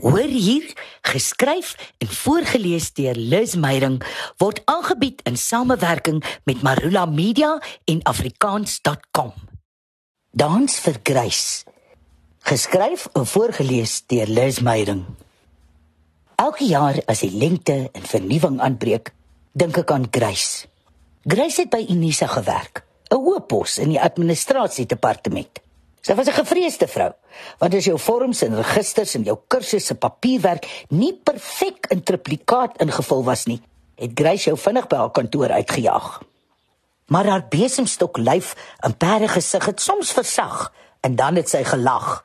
Hoor hier, geskryf en voorgeles deur Liz Meyering word aangebied in samewerking met Marula Media en afrikaans.com. Dans vir Grys. Geskryf en voorgeles deur Liz Meyering. Elke jaar as die lente en vernuwing aanbreek, dink ek aan Grys. Grys het by Unisa gewerk, 'n hoë pos in die administrasiedepartement. Sy was 'n gevreesde vrou, want as jou vorms en registers en jou kursusse papierwerk nie perfek in triplikaat ingevul was nie, het Grace jou vinnig by haar kantoor uitgejaag. Maar haar besemstok lyf en perde gesig het soms versag en dan het sy gelag.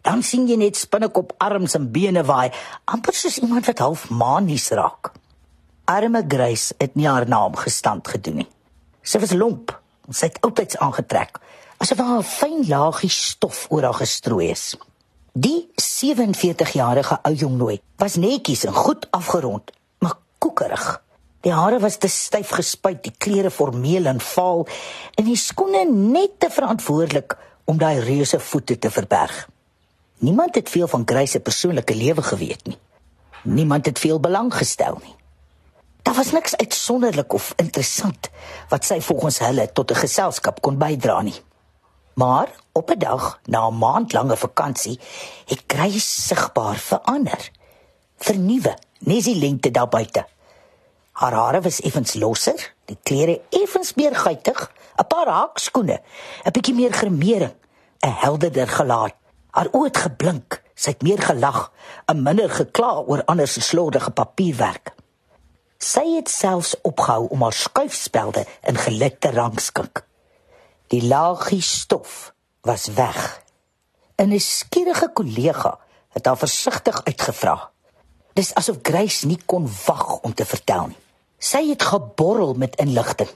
Dan sien jy net spinnekop arms en bene waai, amper soos iemand wat half manies raak. Arme Grace het nie haar naam gestand gedoen nie. Sy was lomp, sy het altyd aangetrek asof daar 'n fyn laagie stof oor haar gestrooi is. Die 47-jarige ou jong nooi was netjies en goed afgerond, maar koekerig. Die hare was te styf gespuit, die klere formeel en vaal en die skoene net te verantwoordelik om daai reuse voete te verberg. Niemand het veel van Grace se persoonlike lewe geweet nie. Niemand het veel belang gestel nie. Daar was niks uitsonderlik of interessant wat sy volgens hulle tot 'n geselskap kon bydra nie. Maar op 'n dag na 'n maandlange vakansie het Grace sigbaar verander. Vernuwe, nes die lengte daar buite. Haar hare was effens losser, die klere effens meer guitig, 'n paar haakskoene, 'n bietjie meer grimering, 'n helderder gelaat. Haar oë het geblink, sy het meer gelag, 'n minder gekla oor ander se slordige papierwerk. Sy het selfs opgehou om haar skuifspelde in geluk te rangskik. Die laagie stof was weg. 'n Nuuskierige kollega het haar versigtig uitgevra. Dis asof Grace nie kon wag om te vertel nie. Sy het geborrel met inligting.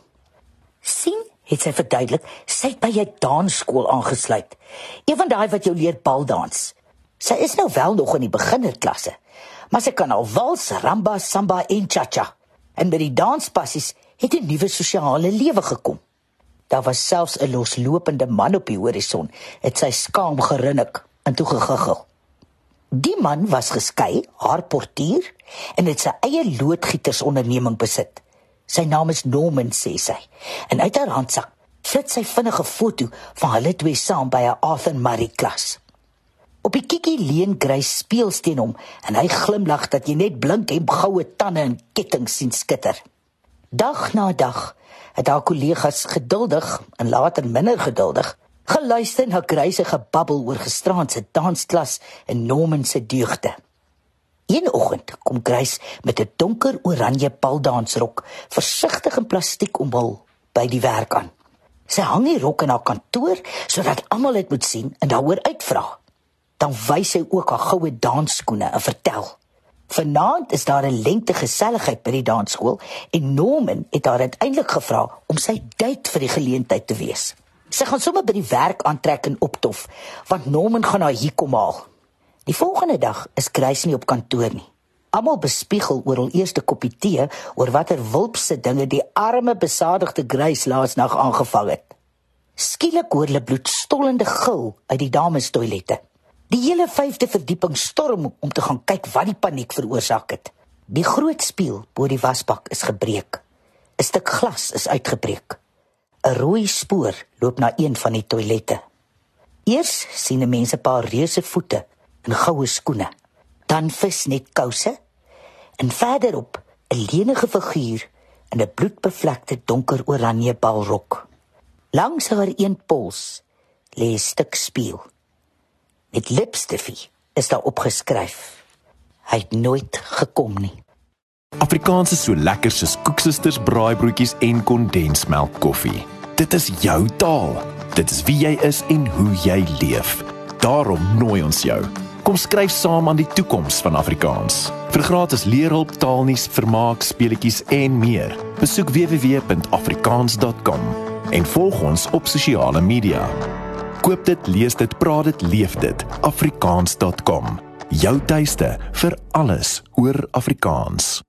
sien, het sy verduidelik, sy het by 'n dansskool aangesluit. Een van daai wat jou leer baldans. Sy is nou wel nog in die beginnerklasse, maar sy kan al wals, ramba, samba en cha-cha. En by die danspassies het 'n nuwe sosiale lewe gekom. Daar was selfs 'n loslopende man op die horison. Het sy skaam gerinnik en toe gegiggel. Die man was geskei, haar portier en het sy eie loodgietersonderneming besit. Sy naam is Norman sê sy. En uit haar handsak flits sy vinnige foto van hulle twee saam by 'n Arthur Murray klas. Op die kikkie leen grys speelsteen hom en hy glimlag dat jy net blink en goue tande en ketting sien skitter. Dag na dag het haar kollegas geduldig en later minder geduldig geluister na Grace se gebabbel oor gisteraand se dansklas en Norman se deugde. Een oggend kom Grace met 'n donker oranje baldansrok, versigtig in plastiek omhul, by die werk aan. Sy hang die rok in haar kantoor sodat almal dit moet sien en daaroor uitvra. Dan wys sy ook haar goue dansskoene en vertel: Vanaand is daar 'n lengte geselligheid by die dansskool en Norman het haar uiteindelik gevra om sy date vir die geleentheid te wees. Sy gaan sommer by die werk aantrek en optof, want Norman gaan haar hier kom haal. Die volgende dag is Grace nie op kantoor nie. Almal bespiegel oor hul eerste koppie tee oor watter wulpse dinge die arme besadigde Grace laasnag aangevang het. Skielik hoor hulle bloedstollende gil uit die damestoilette. Die hele 5de verdieping storm om te gaan kyk wat die paniek veroorsaak het. Die groot spieël bo die wasbak is gebreek. 'n Stuk glas is uitgebreek. 'n Rooi spoor loop na een van die toilette. Eers sien 'n mens 'n paar reuse voete in goue skoene, dan vis net kouse en verderop 'n lenige figuur in 'n bloedbevlekte donker oranje balrok. Langs haar een pols lê 'n stuk spieël met lipstifie is daar opgeskryf. Hy het nooit gekom nie. Afrikaans is so lekker soos koeksisters, braaibroodjies en kondensmelk koffie. Dit is jou taal. Dit is wie jy is en hoe jy leef. Daarom nooi ons jou. Kom skryf saam aan die toekoms van Afrikaans. Vir gratis leerhulp, taalnuus, vermaak, speletjies en meer. Besoek www.afrikaans.com en volg ons op sosiale media koop dit, lees dit, praat dit, leef dit. afrikaans.com. Jou tuiste vir alles oor Afrikaans.